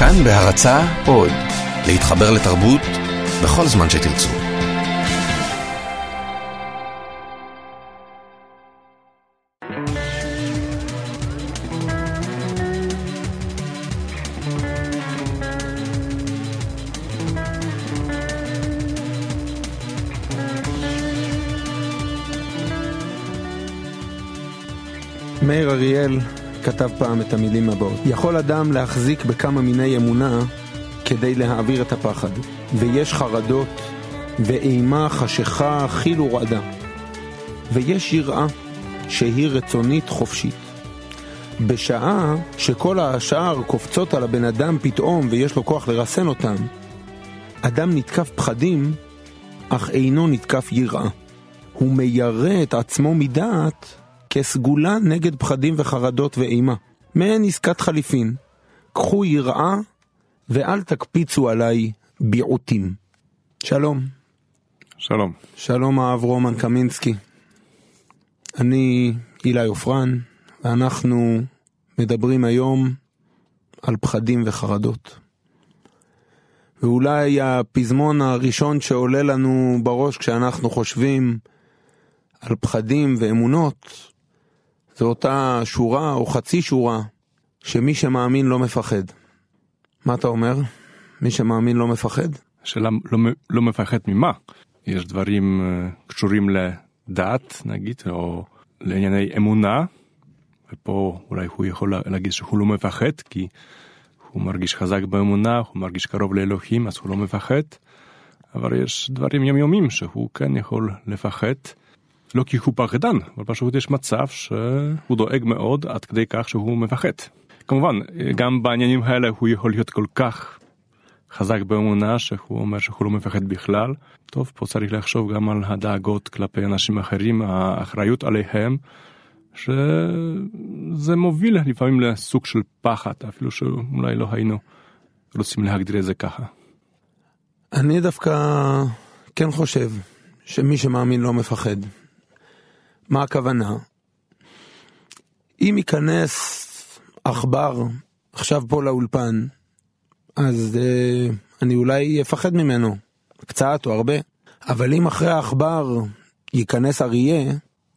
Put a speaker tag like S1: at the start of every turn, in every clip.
S1: כאן בהרצה עוד, להתחבר לתרבות בכל זמן שתרצו.
S2: מאיר אריאל כתב פעם את המילים הבאות: יכול אדם להחזיק בכמה מיני אמונה כדי להעביר את הפחד, ויש חרדות, ואימה, חשיכה, חיל ורעדה, ויש יראה שהיא רצונית חופשית. בשעה שכל השאר קופצות על הבן אדם פתאום ויש לו כוח לרסן אותם, אדם נתקף פחדים, אך אינו נתקף יראה. הוא מיירא את עצמו מדעת כסגולה נגד פחדים וחרדות ואימה. מעין עסקת חליפין. קחו יראה ואל תקפיצו עליי ביעוטים. שלום.
S3: שלום.
S2: שלום האב רומן קמינסקי. אני אילי עופרן, ואנחנו מדברים היום על פחדים וחרדות. ואולי הפזמון הראשון שעולה לנו בראש כשאנחנו חושבים על פחדים ואמונות, זו אותה שורה או חצי שורה שמי שמאמין לא מפחד. מה אתה אומר? מי שמאמין לא מפחד?
S3: השאלה לא, לא מפחד ממה? יש דברים uh, קשורים לדת נגיד, או לענייני אמונה, ופה אולי הוא יכול להגיד שהוא לא מפחד, כי הוא מרגיש חזק באמונה, הוא מרגיש קרוב לאלוהים, אז הוא לא מפחד. אבל יש דברים יומיומיים שהוא כן יכול לפחד. לא כי הוא פחדן, אבל פשוט יש מצב שהוא דואג מאוד עד כדי כך שהוא מפחד. כמובן, גם בעניינים האלה הוא יכול להיות כל כך חזק באמונה שהוא אומר שהוא לא מפחד בכלל. טוב, פה צריך לחשוב גם על הדאגות כלפי אנשים אחרים, האחריות עליהם, שזה מוביל לפעמים לסוג של פחד, אפילו שאולי לא היינו רוצים להגדיר את זה ככה.
S2: אני דווקא כן חושב שמי שמאמין לא מפחד. מה הכוונה? אם ייכנס עכבר עכשיו פה לאולפן, אז אה, אני אולי אפחד ממנו, קצת או הרבה. אבל אם אחרי העכבר ייכנס אריה,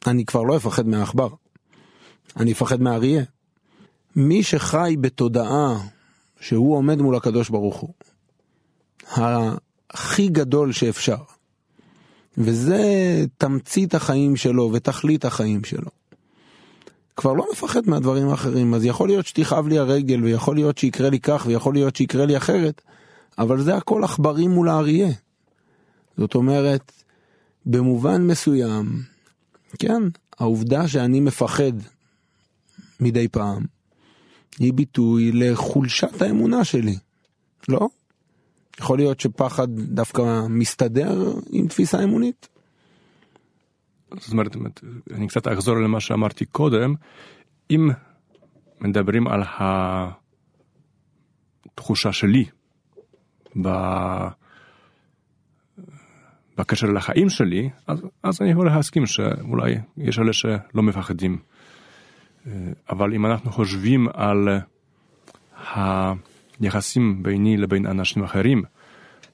S2: אני כבר לא אפחד מהעכבר. אני אפחד מהאריה. מי שחי בתודעה שהוא עומד מול הקדוש ברוך הוא, הכי גדול שאפשר, וזה תמצית החיים שלו ותכלית החיים שלו. כבר לא מפחד מהדברים האחרים, אז יכול להיות שתכאב לי הרגל, ויכול להיות שיקרה לי כך, ויכול להיות שיקרה לי אחרת, אבל זה הכל עכברים מול האריה. זאת אומרת, במובן מסוים, כן, העובדה שאני מפחד מדי פעם, היא ביטוי לחולשת האמונה שלי, לא? יכול להיות שפחד דווקא מסתדר עם תפיסה אמונית.
S3: זאת אומרת, אני קצת אחזור למה שאמרתי קודם, אם מדברים על התחושה שלי. בקשר לחיים שלי, אז, אז אני יכול להסכים שאולי יש אלה שלא מפחדים. אבל אם אנחנו חושבים על ה... יחסים ביני לבין אנשים אחרים,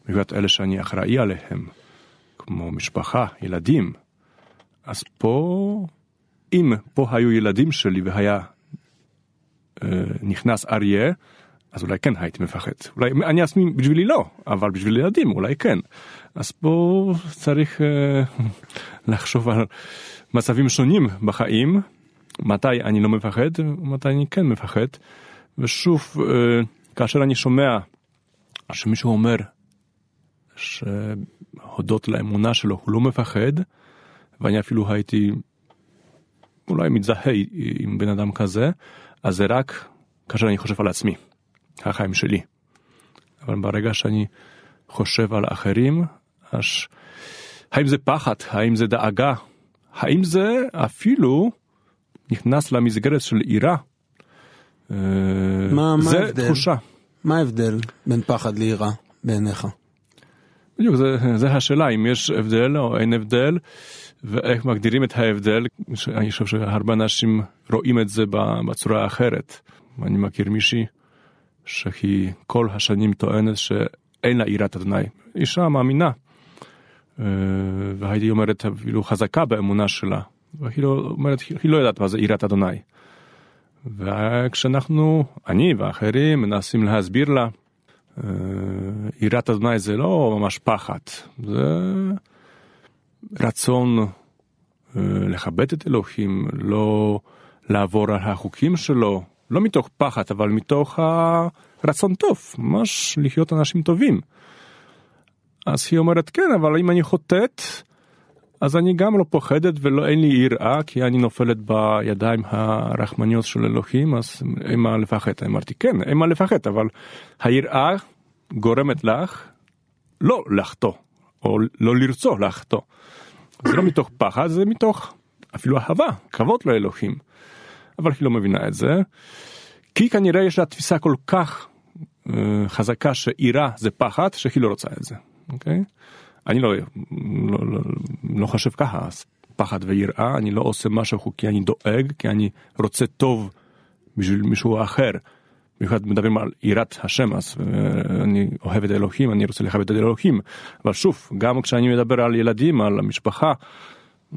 S3: במיוחד אלה שאני אחראי עליהם, כמו משפחה, ילדים, אז פה, אם פה היו ילדים שלי והיה אה, נכנס אריה, אז אולי כן הייתי מפחד. אולי אני עצמי בשבילי לא, אבל בשביל ילדים אולי כן. אז פה צריך אה, לחשוב על מצבים שונים בחיים, מתי אני לא מפחד ומתי אני כן מפחד. ושוב, אה, כאשר אני שומע שמישהו אומר שהודות לאמונה שלו הוא לא מפחד, ואני אפילו הייתי אולי מזדהה עם בן אדם כזה, אז זה רק כאשר אני חושב על עצמי, החיים שלי. אבל ברגע שאני חושב על אחרים, אז האם זה פחד, האם זה דאגה, האם זה אפילו נכנס למסגרת של עירה.
S2: מה,
S3: זה
S2: מה ההבדל?
S3: תחושה.
S2: מה ההבדל בין פחד ליראה בעיניך?
S3: בדיוק, זה, זה השאלה, אם יש הבדל או אין הבדל, ואיך מגדירים את ההבדל. אני חושב שהרבה אנשים רואים את זה בצורה אחרת. אני מכיר מישהי שהיא כל השנים טוענת שאין לה יראת אדוני. אישה מאמינה, אה, והייתי אומרת אפילו חזקה באמונה שלה, והיא לא, אומרת, היא לא יודעת מה זה יראת אדוני. וכשאנחנו, אני ואחרים, מנסים להסביר לה, אה, יראת אדוני זה לא ממש פחד, זה רצון אה, לכבד את אלוהים, לא לעבור על החוקים שלו, לא מתוך פחד, אבל מתוך הרצון טוב, ממש לחיות אנשים טובים. אז היא אומרת, כן, אבל אם אני חוטאת, אז אני גם לא פוחדת ולא אין לי יראה, כי אני נופלת בידיים הרחמניות של אלוהים, אז אין מה לפחד. אמרתי, כן, אין מה לפחד, אבל היראה גורמת לך לא לחטוא, או לא לרצות לחטוא. זה לא מתוך פחד, זה מתוך אפילו אהבה, כבוד לאלוהים. אבל היא לא מבינה את זה, כי כנראה יש לה תפיסה כל כך uh, חזקה שיראה זה פחד, שהיא לא רוצה את זה, אוקיי? אני לא, לא, לא, לא חושב ככה, פחד ויראה, אני לא עושה משהו כי אני דואג, כי אני רוצה טוב בשביל מישהו אחר. במיוחד מדברים על יראת השם, אז uh, אני אוהב את אלוהים, אני רוצה לכבד את אלוהים. אבל שוב, גם כשאני מדבר על ילדים, על המשפחה,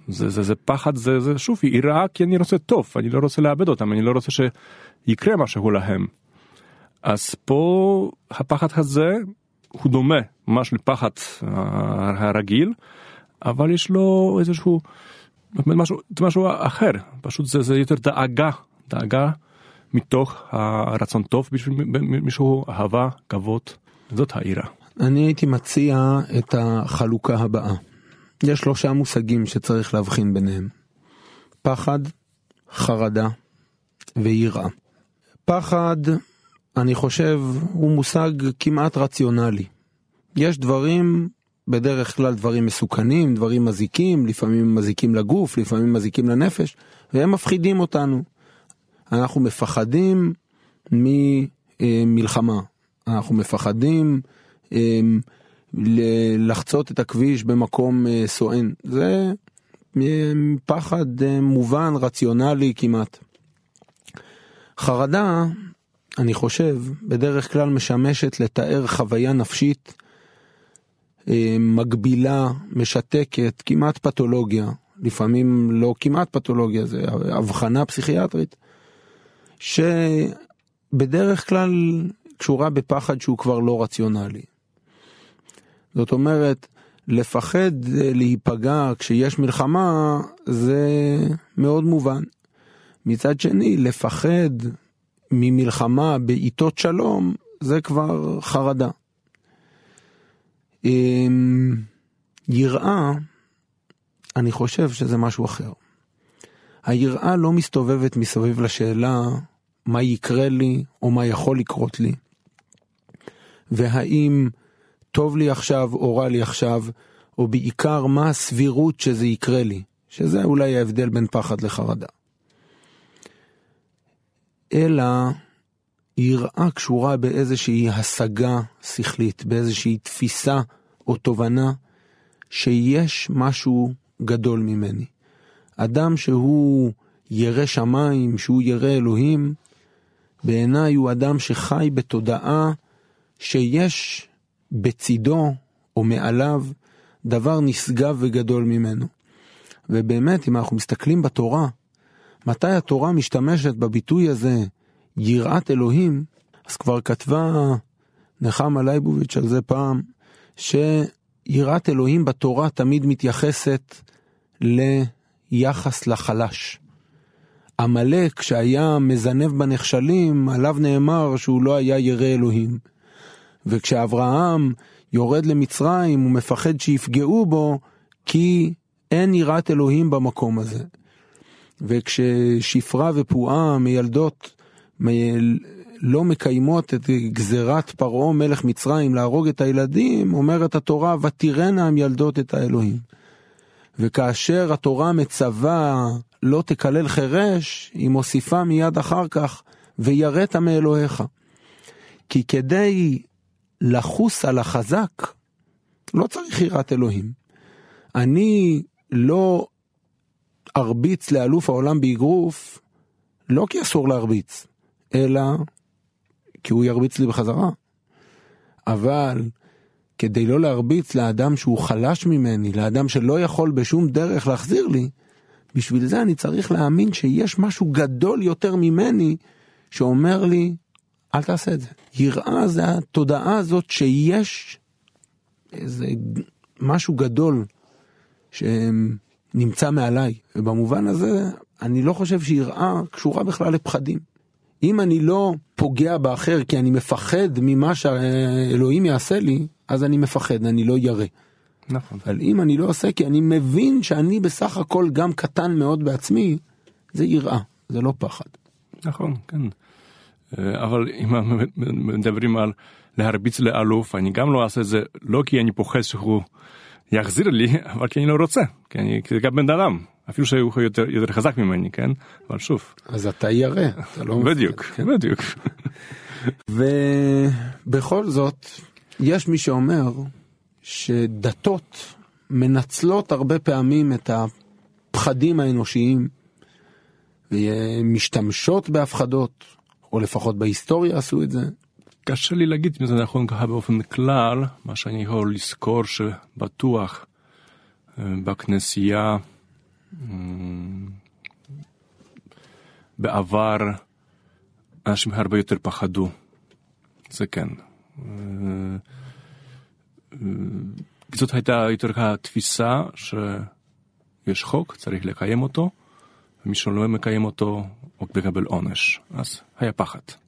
S3: זה, זה, זה פחד, זה, זה שוב יראה כי אני רוצה טוב, אני לא רוצה לאבד אותם, אני לא רוצה שיקרה משהו להם. אז פה הפחד הזה הוא דומה ממש לפחד הרגיל, אבל יש לו איזשהו משהו, משהו אחר, פשוט זה, זה יותר דאגה, דאגה מתוך הרצון טוב בשביל מישהו, אהבה, כבוד, זאת העירה.
S2: אני הייתי מציע את החלוקה הבאה. יש שלושה מושגים שצריך להבחין ביניהם. פחד, חרדה ויראה. פחד, אני חושב, הוא מושג כמעט רציונלי. יש דברים, בדרך כלל דברים מסוכנים, דברים מזיקים, לפעמים מזיקים לגוף, לפעמים מזיקים לנפש, והם מפחידים אותנו. אנחנו מפחדים ממלחמה, אנחנו מפחדים לחצות את הכביש במקום אה, סואן. זה אה, פחד אה, מובן, רציונלי כמעט. חרדה, אני חושב, בדרך כלל משמשת לתאר חוויה נפשית מגבילה, משתקת, כמעט פתולוגיה, לפעמים לא כמעט פתולוגיה, זה הבחנה פסיכיאטרית, שבדרך כלל קשורה בפחד שהוא כבר לא רציונלי. זאת אומרת, לפחד להיפגע כשיש מלחמה זה מאוד מובן. מצד שני, לפחד ממלחמה בעיתות שלום זה כבר חרדה. אמ, יראה, אני חושב שזה משהו אחר. היראה לא מסתובבת מסביב לשאלה מה יקרה לי או מה יכול לקרות לי, והאם טוב לי עכשיו או רע לי עכשיו, או בעיקר מה הסבירות שזה יקרה לי, שזה אולי ההבדל בין פחד לחרדה. אלא יראה קשורה באיזושהי השגה שכלית, באיזושהי תפיסה או תובנה שיש משהו גדול ממני. אדם שהוא ירא שמיים, שהוא ירא אלוהים, בעיניי הוא אדם שחי בתודעה שיש בצידו או מעליו דבר נשגב וגדול ממנו. ובאמת, אם אנחנו מסתכלים בתורה, מתי התורה משתמשת בביטוי הזה, יראת אלוהים, אז כבר כתבה נחמה לייבוביץ' על זה פעם, שיראת אלוהים בתורה תמיד מתייחסת ליחס לחלש. עמלק שהיה מזנב בנחשלים, עליו נאמר שהוא לא היה ירא אלוהים. וכשאברהם יורד למצרים הוא מפחד שיפגעו בו כי אין יראת אלוהים במקום הזה. וכששפרה ופועה מיילדות לא מקיימות את גזירת פרעה מלך מצרים להרוג את הילדים, אומרת התורה, ותראנה המילדות את האלוהים. וכאשר התורה מצווה לא תקלל חירש, היא מוסיפה מיד אחר כך, ויראת מאלוהיך. כי כדי לחוס על החזק, לא צריך יראת אלוהים. אני לא ארביץ לאלוף העולם באגרוף, לא כי אסור להרביץ, אלא כי הוא ירביץ לי בחזרה. אבל כדי לא להרביץ לאדם שהוא חלש ממני, לאדם שלא יכול בשום דרך להחזיר לי, בשביל זה אני צריך להאמין שיש משהו גדול יותר ממני שאומר לי, אל תעשה את זה. יראה זה התודעה הזאת שיש איזה משהו גדול שנמצא מעליי, ובמובן הזה אני לא חושב שיראה קשורה בכלל לפחדים. אם אני לא פוגע באחר כי אני מפחד ממה שאלוהים יעשה לי, אז אני מפחד, אני לא ירא.
S3: נכון.
S2: אבל אם אני לא עושה כי אני מבין שאני בסך הכל גם קטן מאוד בעצמי, זה יראה, זה לא פחד.
S3: נכון, כן. אה, אבל אם מדברים על להרביץ לאלוף, אני גם לא אעשה את זה לא כי אני פוחד שהוא יחזיר לי, אבל כי אני לא רוצה, כי אני גם בן אדם, אפילו שהוא יותר, יותר חזק ממני, כן? אבל שוב.
S2: אז אתה ירא, אתה לא...
S3: בדיוק, כן? בדיוק.
S2: ובכל זאת, יש מי שאומר שדתות מנצלות הרבה פעמים את הפחדים האנושיים ומשתמשות בהפחדות, או לפחות בהיסטוריה עשו את זה.
S3: קשה לי להגיד אם זה נכון ככה באופן כלל, מה שאני יכול לזכור שבטוח אה, בכנסייה אה, בעבר אנשים הרבה יותר פחדו, זה כן. אה, זאת הייתה יותר התפיסה שיש חוק, צריך לקיים אותו, ומי שלא מקיים אותו, הוא מקבל עונש. אז היה פחד.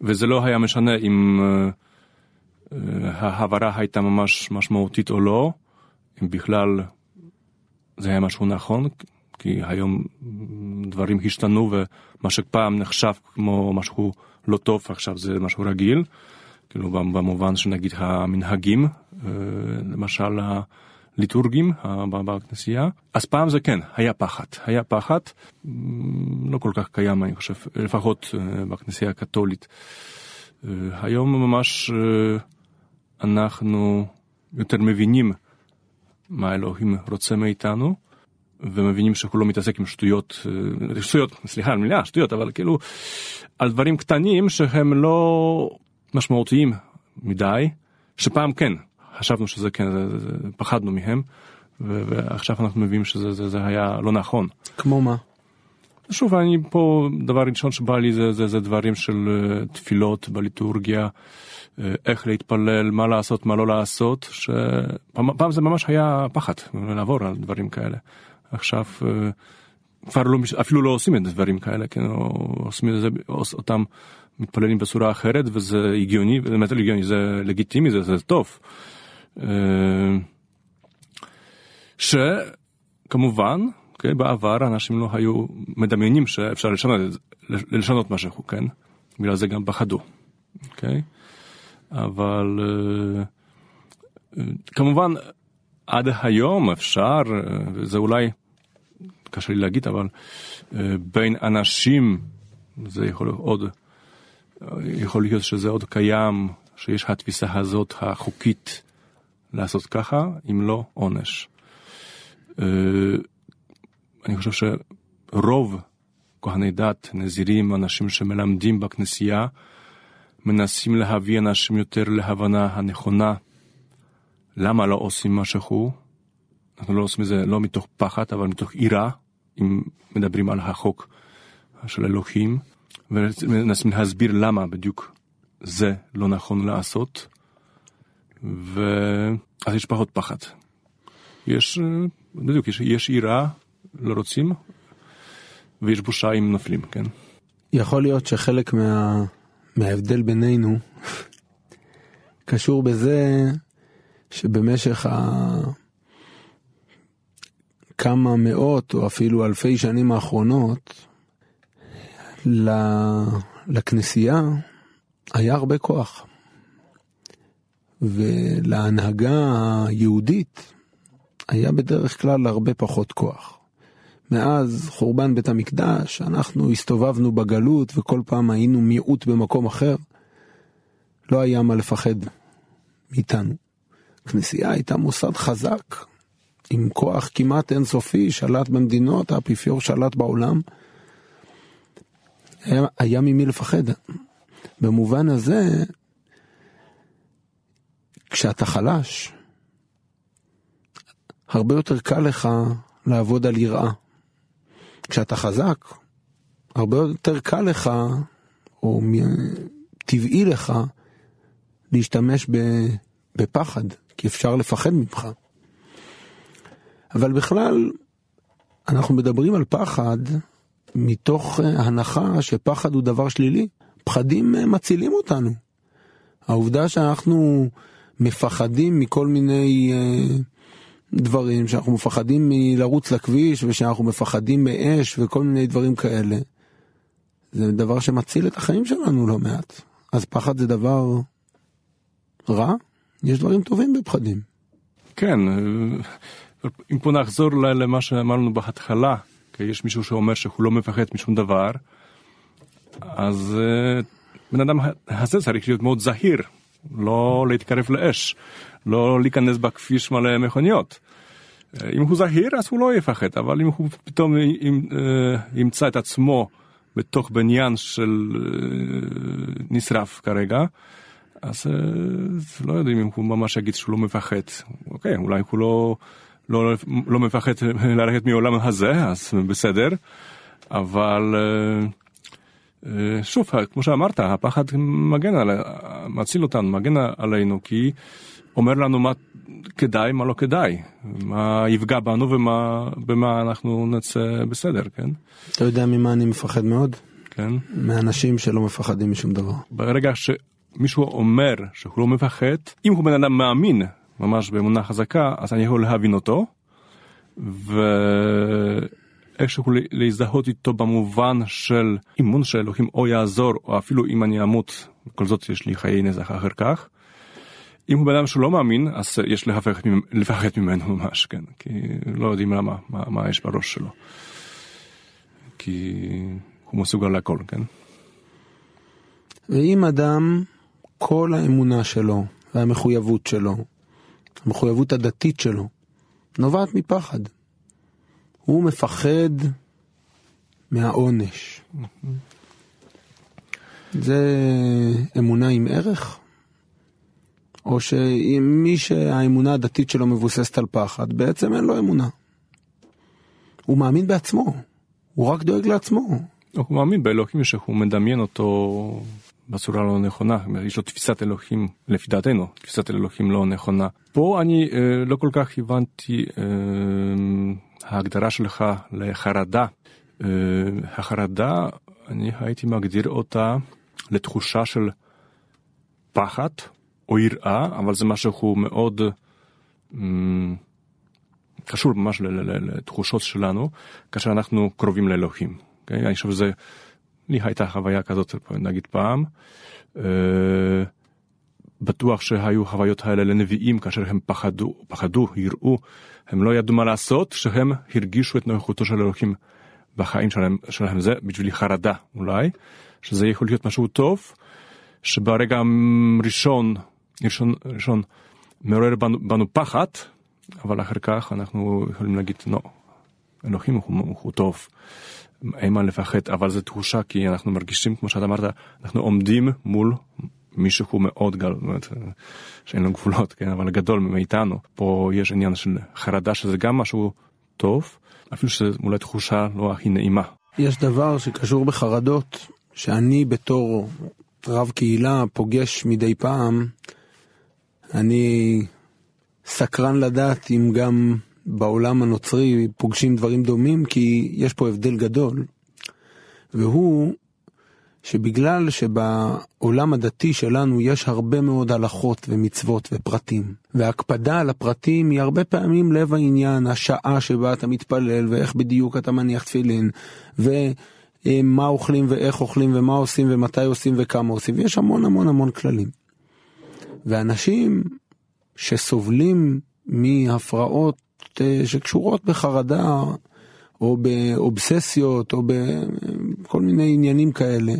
S3: וזה לא היה משנה אם uh, ההעברה הייתה ממש משמעותית או לא, אם בכלל זה היה משהו נכון, כי היום דברים השתנו ומה שפעם נחשב כמו משהו לא טוב, עכשיו זה משהו רגיל. כאילו במובן שנגיד המנהגים, אה, למשל הליטורגים בכנסייה, אז פעם זה כן, היה פחד, היה פחד, לא כל כך קיים אני חושב, לפחות אה, בכנסייה הקתולית. אה, היום ממש אנחנו יותר מבינים מה אלוהים רוצה מאיתנו, ומבינים שהוא לא מתעסק עם שטויות, שטויות, סליחה על מילה, שטויות, אבל כאילו על דברים קטנים שהם לא משמעותיים מדי, שפעם כן, חשבנו שזה כן, זה, זה, פחדנו מהם, ועכשיו אנחנו מבינים שזה זה, זה היה לא נכון.
S2: כמו מה?
S3: שוב, אני פה, דבר ראשון שבא לי זה, זה, זה דברים של uh, תפילות בליטורגיה, uh, איך להתפלל, מה לעשות, מה לא לעשות, שפעם זה ממש היה פחד לעבור על דברים כאלה. עכשיו uh, כבר לא, אפילו לא עושים את דברים כאלה, כן, עושים את זה, אותם מתפללים בצורה אחרת וזה הגיוני, זה באמת הגיוני, זה לגיטימי, זה, זה טוב. אה, שכמובן, כן, בעבר אנשים לא היו מדמיינים שאפשר לשנות, לשנות משהו, כן? בגלל זה גם פחדו, אוקיי? אבל אה, אה, כמובן עד היום אפשר, זה אולי קשה לי להגיד, אבל בין אנשים זה יכול עוד יכול להיות שזה עוד קיים, שיש התפיסה הזאת החוקית לעשות ככה, אם לא עונש. אה, אני חושב שרוב כהני דת, נזירים, אנשים שמלמדים בכנסייה, מנסים להביא אנשים יותר להבנה הנכונה למה לא עושים משהו. אנחנו לא עושים את זה לא מתוך פחד, אבל מתוך יראה, אם מדברים על החוק של אלוהים. ומנסים להסביר למה בדיוק זה לא נכון לעשות, ואז יש פחות פחד. יש, בדיוק, יש, יש יראה, לא רוצים, ויש בושה אם נופלים, כן?
S2: יכול להיות שחלק מה, מההבדל בינינו קשור בזה שבמשך ה... כמה מאות או אפילו אלפי שנים האחרונות, לכנסייה היה הרבה כוח. ולהנהגה היהודית היה בדרך כלל הרבה פחות כוח. מאז חורבן בית המקדש אנחנו הסתובבנו בגלות וכל פעם היינו מיעוט במקום אחר. לא היה מה לפחד מאיתנו. כנסייה הייתה מוסד חזק, עם כוח כמעט אינסופי, שלט במדינות, האפיפיור שלט בעולם. היה, היה ממי לפחד. במובן הזה, כשאתה חלש, הרבה יותר קל לך לעבוד על יראה. כשאתה חזק, הרבה יותר קל לך, או טבעי לך, להשתמש בפחד, כי אפשר לפחד ממך. אבל בכלל, אנחנו מדברים על פחד מתוך הנחה שפחד הוא דבר שלילי. פחדים מצילים אותנו. העובדה שאנחנו מפחדים מכל מיני אה, דברים, שאנחנו מפחדים מלרוץ לכביש ושאנחנו מפחדים מאש וכל מיני דברים כאלה, זה דבר שמציל את החיים שלנו לא מעט. אז פחד זה דבר רע? יש דברים טובים בפחדים.
S3: כן, אם פה נחזור למה שאמרנו בהתחלה, כי יש מישהו שאומר שהוא לא מפחד משום דבר, אז אה, בן אדם הזה צריך להיות מאוד זהיר, לא להתקרב לאש, לא להיכנס בכביש מלא מכוניות. אה, אם הוא זהיר אז הוא לא יפחד, אבל אם הוא פתאום אה, ימצא את עצמו בתוך בניין של נשרף כרגע, אז לא יודעים אם הוא ממש יגיד שהוא לא מפחד. אוקיי, אולי הוא לא, לא, לא מפחד ללכת מעולם הזה, אז בסדר, אבל... אה, שוב, כמו שאמרת, הפחד מגן על, מציל אותנו, מגן עלינו, כי אומר לנו מה כדאי, מה לא כדאי, מה יפגע בנו ומה, במה אנחנו נצא בסדר, כן?
S2: אתה יודע ממה אני מפחד מאוד?
S3: כן.
S2: מאנשים שלא מפחדים משום דבר.
S3: ברגע שמישהו אומר שהוא לא מפחד, אם הוא בן אדם מאמין ממש באמונה חזקה, אז אני יכול להבין אותו, ו... איכשהו להזדהות איתו במובן של אימון של אלוהים או יעזור, או אפילו אם אני אמות, בכל זאת יש לי חיי נזח אחר כך. אם הוא בן אדם שלא מאמין, אז יש לפחד ממנו ממש, כן, כי לא יודעים למה, מה, מה יש בראש שלו. כי הוא מסוגל לכל, כן.
S2: ואם אדם, כל האמונה שלו והמחויבות שלו, המחויבות הדתית שלו, נובעת מפחד. הוא מפחד מהעונש. זה אמונה עם ערך? או שמי שהאמונה הדתית שלו מבוססת על פחד, בעצם אין לו אמונה. הוא מאמין בעצמו, הוא רק דואג לעצמו.
S3: הוא מאמין באלוהים שהוא מדמיין אותו בצורה לא נכונה, יש לו תפיסת אלוהים, לפי דעתנו, תפיסת אלוהים לא נכונה. פה אני אה, לא כל כך הבנתי אה, ההגדרה שלך לחרדה. אה, החרדה, אני הייתי מגדיר אותה לתחושה של פחד או יראה, אבל זה משהו מאוד אמ, קשור ממש לתחושות שלנו, כאשר אנחנו קרובים לאלוהים. Okay? אוקיי? אני חושב שזה, לי הייתה חוויה כזאת, נגיד פעם. Uh, בטוח שהיו חוויות האלה לנביאים כאשר הם פחדו, פחדו, יראו, הם לא ידעו מה לעשות, שהם הרגישו את נוכחותו של אלוהים בחיים שלהם, שלהם. זה בשבילי חרדה אולי, שזה יכול להיות משהו טוב, שברגע ראשון, ראשון, ראשון מעורר בנו, בנו פחד, אבל אחר כך אנחנו יכולים להגיד, לא, אלוהים הוא, הוא טוב, אין מה לפחד, אבל זו תחושה כי אנחנו מרגישים, כמו שאתה אמרת, אנחנו עומדים מול מישהו מאוד גדול, שאין לו גבולות, כן, אבל גדול מאיתנו. פה יש עניין של חרדה שזה גם משהו טוב, אפילו שזו אולי תחושה לא הכי נעימה.
S2: יש דבר שקשור בחרדות, שאני בתור רב קהילה פוגש מדי פעם, אני סקרן לדעת אם גם בעולם הנוצרי פוגשים דברים דומים, כי יש פה הבדל גדול, והוא שבגלל שבעולם הדתי שלנו יש הרבה מאוד הלכות ומצוות ופרטים, והקפדה על הפרטים היא הרבה פעמים לב העניין, השעה שבה אתה מתפלל ואיך בדיוק אתה מניח תפילין, ומה אוכלים ואיך אוכלים ומה עושים ומתי עושים וכמה עושים, ויש המון המון המון כללים. ואנשים שסובלים מהפרעות אה, שקשורות בחרדה, או באובססיות, או בכל מיני עניינים כאלה,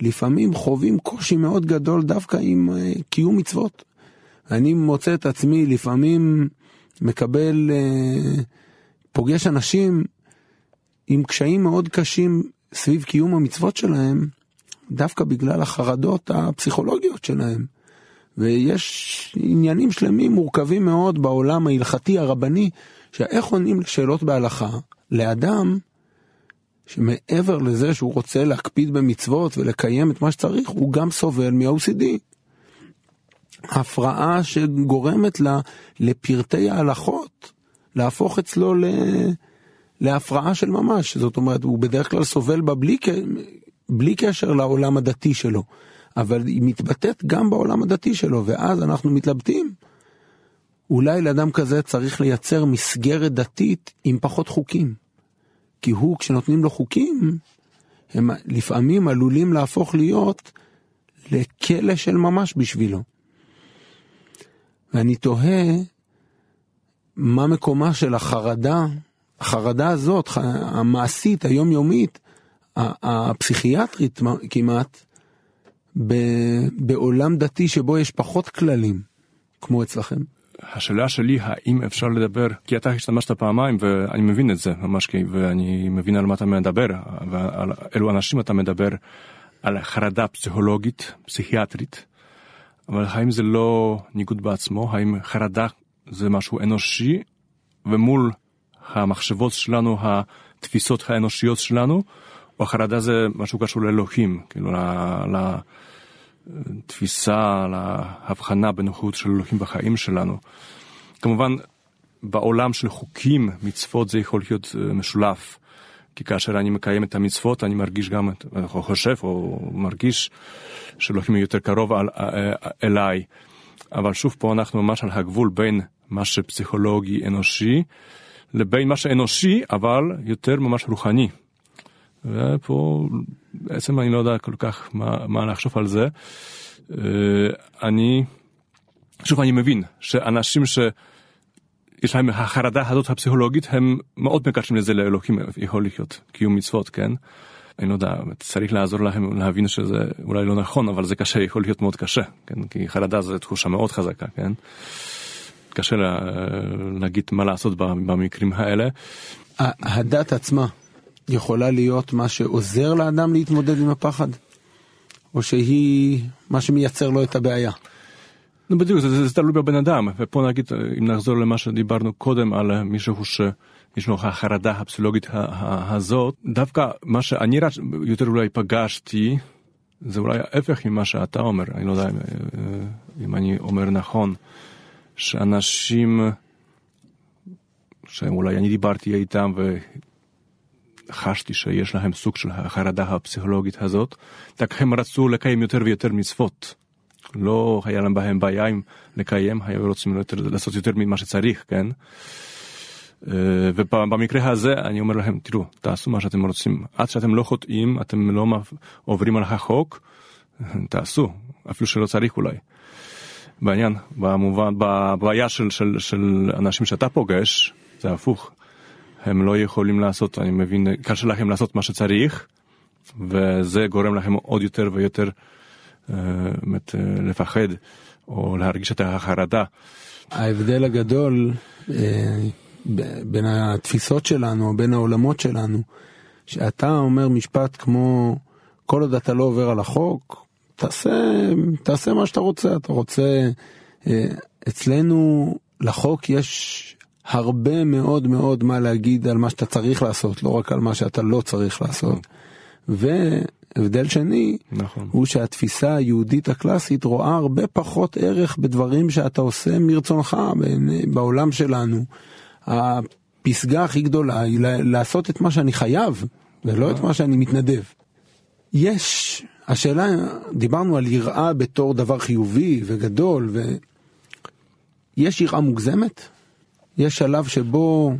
S2: לפעמים חווים קושי מאוד גדול דווקא עם אה, קיום מצוות. אני מוצא את עצמי לפעמים מקבל, אה, פוגש אנשים עם קשיים מאוד קשים סביב קיום המצוות שלהם, דווקא בגלל החרדות הפסיכולוגיות שלהם. ויש עניינים שלמים מורכבים מאוד בעולם ההלכתי הרבני, שאיך עונים לשאלות בהלכה לאדם שמעבר לזה שהוא רוצה להקפיד במצוות ולקיים את מה שצריך, הוא גם סובל מ-OCD. הפרעה שגורמת לה לפרטי ההלכות להפוך אצלו ל... להפרעה של ממש, זאת אומרת, הוא בדרך כלל סובל בה בלי, בלי קשר לעולם הדתי שלו, אבל היא מתבטאת גם בעולם הדתי שלו, ואז אנחנו מתלבטים. אולי לאדם כזה צריך לייצר מסגרת דתית עם פחות חוקים. כי הוא, כשנותנים לו חוקים, הם לפעמים עלולים להפוך להיות לכלא של ממש בשבילו. ואני תוהה מה מקומה של החרדה, החרדה הזאת, המעשית, היומיומית, הפסיכיאטרית כמעט, בעולם דתי שבו יש פחות כללים, כמו אצלכם.
S3: השאלה שלי האם אפשר לדבר, כי אתה השתמשת פעמיים ואני מבין את זה ממש, ואני מבין על מה אתה מדבר, ועל אילו אנשים אתה מדבר, על חרדה פסיכולוגית, פסיכיאטרית, אבל האם זה לא ניגוד בעצמו? האם חרדה זה משהו אנושי, ומול המחשבות שלנו, התפיסות האנושיות שלנו, או חרדה זה משהו קשור לאלוהים, כאילו לתפיסה, להבחנה בנוחות של אלוהים בחיים שלנו. כמובן, בעולם של חוקים, מצוות זה יכול להיות אה, משולב. כי כאשר אני מקיים את המצוות, אני מרגיש גם, או חושב, או מרגיש שאלוהים יותר קרוב על, אה, אה, אליי. אבל שוב פה אנחנו ממש על הגבול בין מה שפסיכולוגי אנושי לבין מה שאנושי אבל יותר ממש רוחני. ופה בעצם אני לא יודע כל כך מה, מה לחשוב על זה. אה, אני, שוב אני מבין שאנשים שיש להם החרדה הזאת הפסיכולוגית הם מאוד מקשרים לזה לאלוהים יכול להיות קיום מצוות כן. אני לא יודע, צריך לעזור להם להבין שזה אולי לא נכון, אבל זה קשה, יכול להיות מאוד קשה, כן? כי חרדה זו תחושה מאוד חזקה, כן? קשה לה, להגיד מה לעשות במקרים האלה.
S2: הדת עצמה יכולה להיות מה שעוזר לאדם להתמודד עם הפחד? או שהיא מה שמייצר לו את הבעיה?
S3: נו בדיוק, זה, זה, זה תלוי בבן אדם, ופה נגיד, אם נחזור למה שדיברנו קודם על מישהו שיש לו החרדה הפסיכולוגית הזאת, דווקא מה שאני רץ, יותר אולי פגשתי, זה אולי ההפך ממה שאתה אומר, אני לא יודע אם, אם אני אומר נכון. שאנשים, שאולי אני דיברתי איתם וחשתי שיש להם סוג של החרדה הפסיכולוגית הזאת, רק הם רצו לקיים יותר ויותר מצוות. לא היה להם בהם בעיה עם לקיים, היו רוצים יותר, לעשות יותר ממה שצריך, כן? אה, ובמקרה הזה אני אומר להם, תראו, תעשו מה שאתם רוצים. עד שאתם לא חוטאים, אתם לא עוברים על החוק, תעשו, אפילו שלא צריך אולי. בעניין, במובן, בבעיה של, של, של אנשים שאתה פוגש, זה הפוך. הם לא יכולים לעשות, אני מבין, קשה לכם לעשות מה שצריך, וזה גורם לכם עוד יותר ויותר באמת, אה, לפחד או להרגיש את החרדה.
S2: ההבדל הגדול אה, בין התפיסות שלנו, בין העולמות שלנו, שאתה אומר משפט כמו כל עוד אתה לא עובר על החוק, תעשה, תעשה מה שאתה רוצה, אתה רוצה, אה, אצלנו לחוק יש הרבה מאוד מאוד מה להגיד על מה שאתה צריך לעשות, לא רק על מה שאתה לא צריך לעשות. והבדל שני, נכון. הוא שהתפיסה היהודית הקלאסית רואה הרבה פחות ערך בדברים שאתה עושה מרצונך בעולם שלנו. הפסגה הכי גדולה היא לעשות את מה שאני חייב, ולא את מה שאני מתנדב. יש השאלה, דיברנו על יראה בתור דבר חיובי וגדול, ויש יראה מוגזמת? יש שלב שבו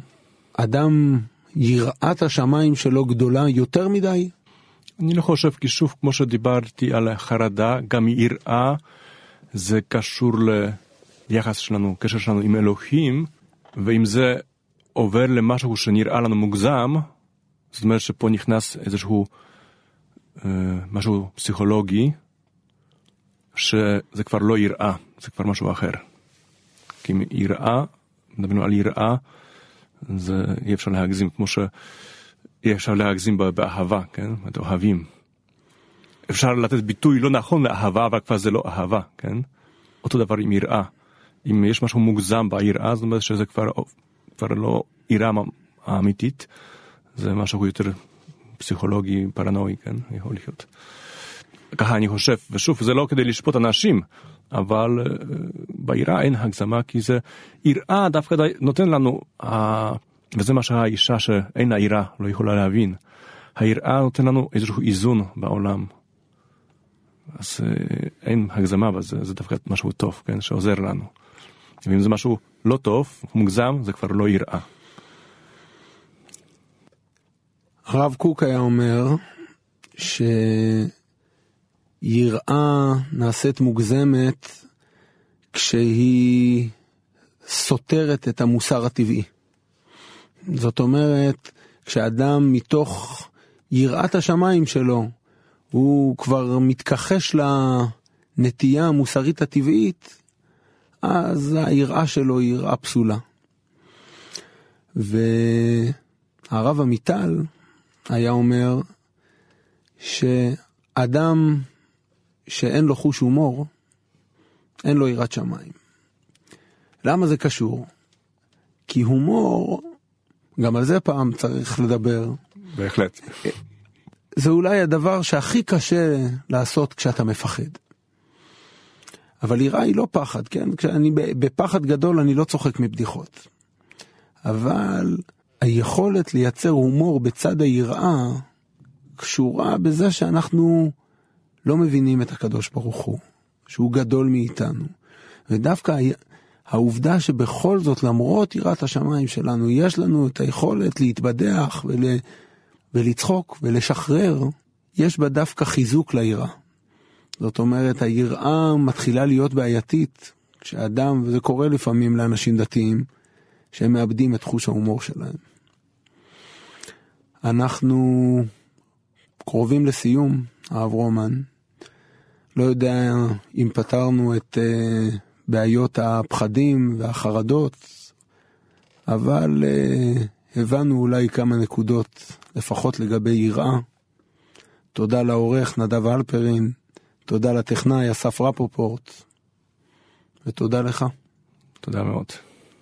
S2: אדם, יראת השמיים שלו גדולה יותר מדי?
S3: אני לא חושב, כי שוב, כמו שדיברתי על החרדה, גם יראה זה קשור ליחס שלנו, קשר שלנו עם אלוהים, ואם זה עובר למשהו שנראה לנו מוגזם, זאת אומרת שפה נכנס איזשהו אה, משהו פסיכולוגי, שזה כבר לא יראה, זה כבר משהו אחר. כי יראה, מדברים על יראה, זה אי אפשר להגזים, כמו שאי אפשר להגזים באהבה, כן? את אוהבים. אפשר לתת ביטוי לא נכון לאהבה, אבל כבר זה לא אהבה, כן? אותו דבר עם יראה. אם יש משהו מוגזם ביראה, זאת אומרת שזה כבר, כבר לא יראה האמיתית, זה משהו יותר פסיכולוגי, פרנואי, כן? יכול להיות. ככה אני חושב, ושוב, זה לא כדי לשפוט אנשים, אבל ביראה אין הגזמה, כי זה יראה דווקא נותן לנו, וזה מה שהאישה שאין לה יראה לא יכולה להבין. היראה נותן לנו איזשהו איזון בעולם. אז uh, אין הגזמה בזה, זה דווקא משהו טוב, כן, שעוזר לנו. ואם זה משהו לא טוב, מוגזם, זה כבר לא יראה.
S2: הרב קוק היה אומר שיראה נעשית מוגזמת כשהיא סותרת את המוסר הטבעי. זאת אומרת, כשאדם מתוך יראת השמיים שלו, הוא כבר מתכחש לנטייה המוסרית הטבעית, אז היראה שלו היא יראה פסולה. והרב עמיטל היה אומר שאדם שאין לו חוש הומור, אין לו יראת שמיים. למה זה קשור? כי הומור, גם על זה פעם צריך לדבר.
S3: בהחלט.
S2: זה אולי הדבר שהכי קשה לעשות כשאתה מפחד. אבל יראה היא לא פחד, כן? כשאני בפחד גדול אני לא צוחק מבדיחות. אבל היכולת לייצר הומור בצד היראה קשורה בזה שאנחנו לא מבינים את הקדוש ברוך הוא, שהוא גדול מאיתנו. ודווקא העובדה שבכל זאת, למרות יראת השמיים שלנו, יש לנו את היכולת להתבדח ול... ולצחוק ולשחרר, יש בה דווקא חיזוק ליראה. זאת אומרת, היראה מתחילה להיות בעייתית כשאדם, וזה קורה לפעמים לאנשים דתיים, שהם מאבדים את חוש ההומור שלהם. אנחנו קרובים לסיום, הרב רומן. לא יודע אם פתרנו את uh, בעיות הפחדים והחרדות, אבל uh, הבנו אולי כמה נקודות, לפחות לגבי יראה. תודה לעורך נדב אלפרין, תודה לטכנאי אסף רפופורט, ותודה לך.
S3: תודה מאוד.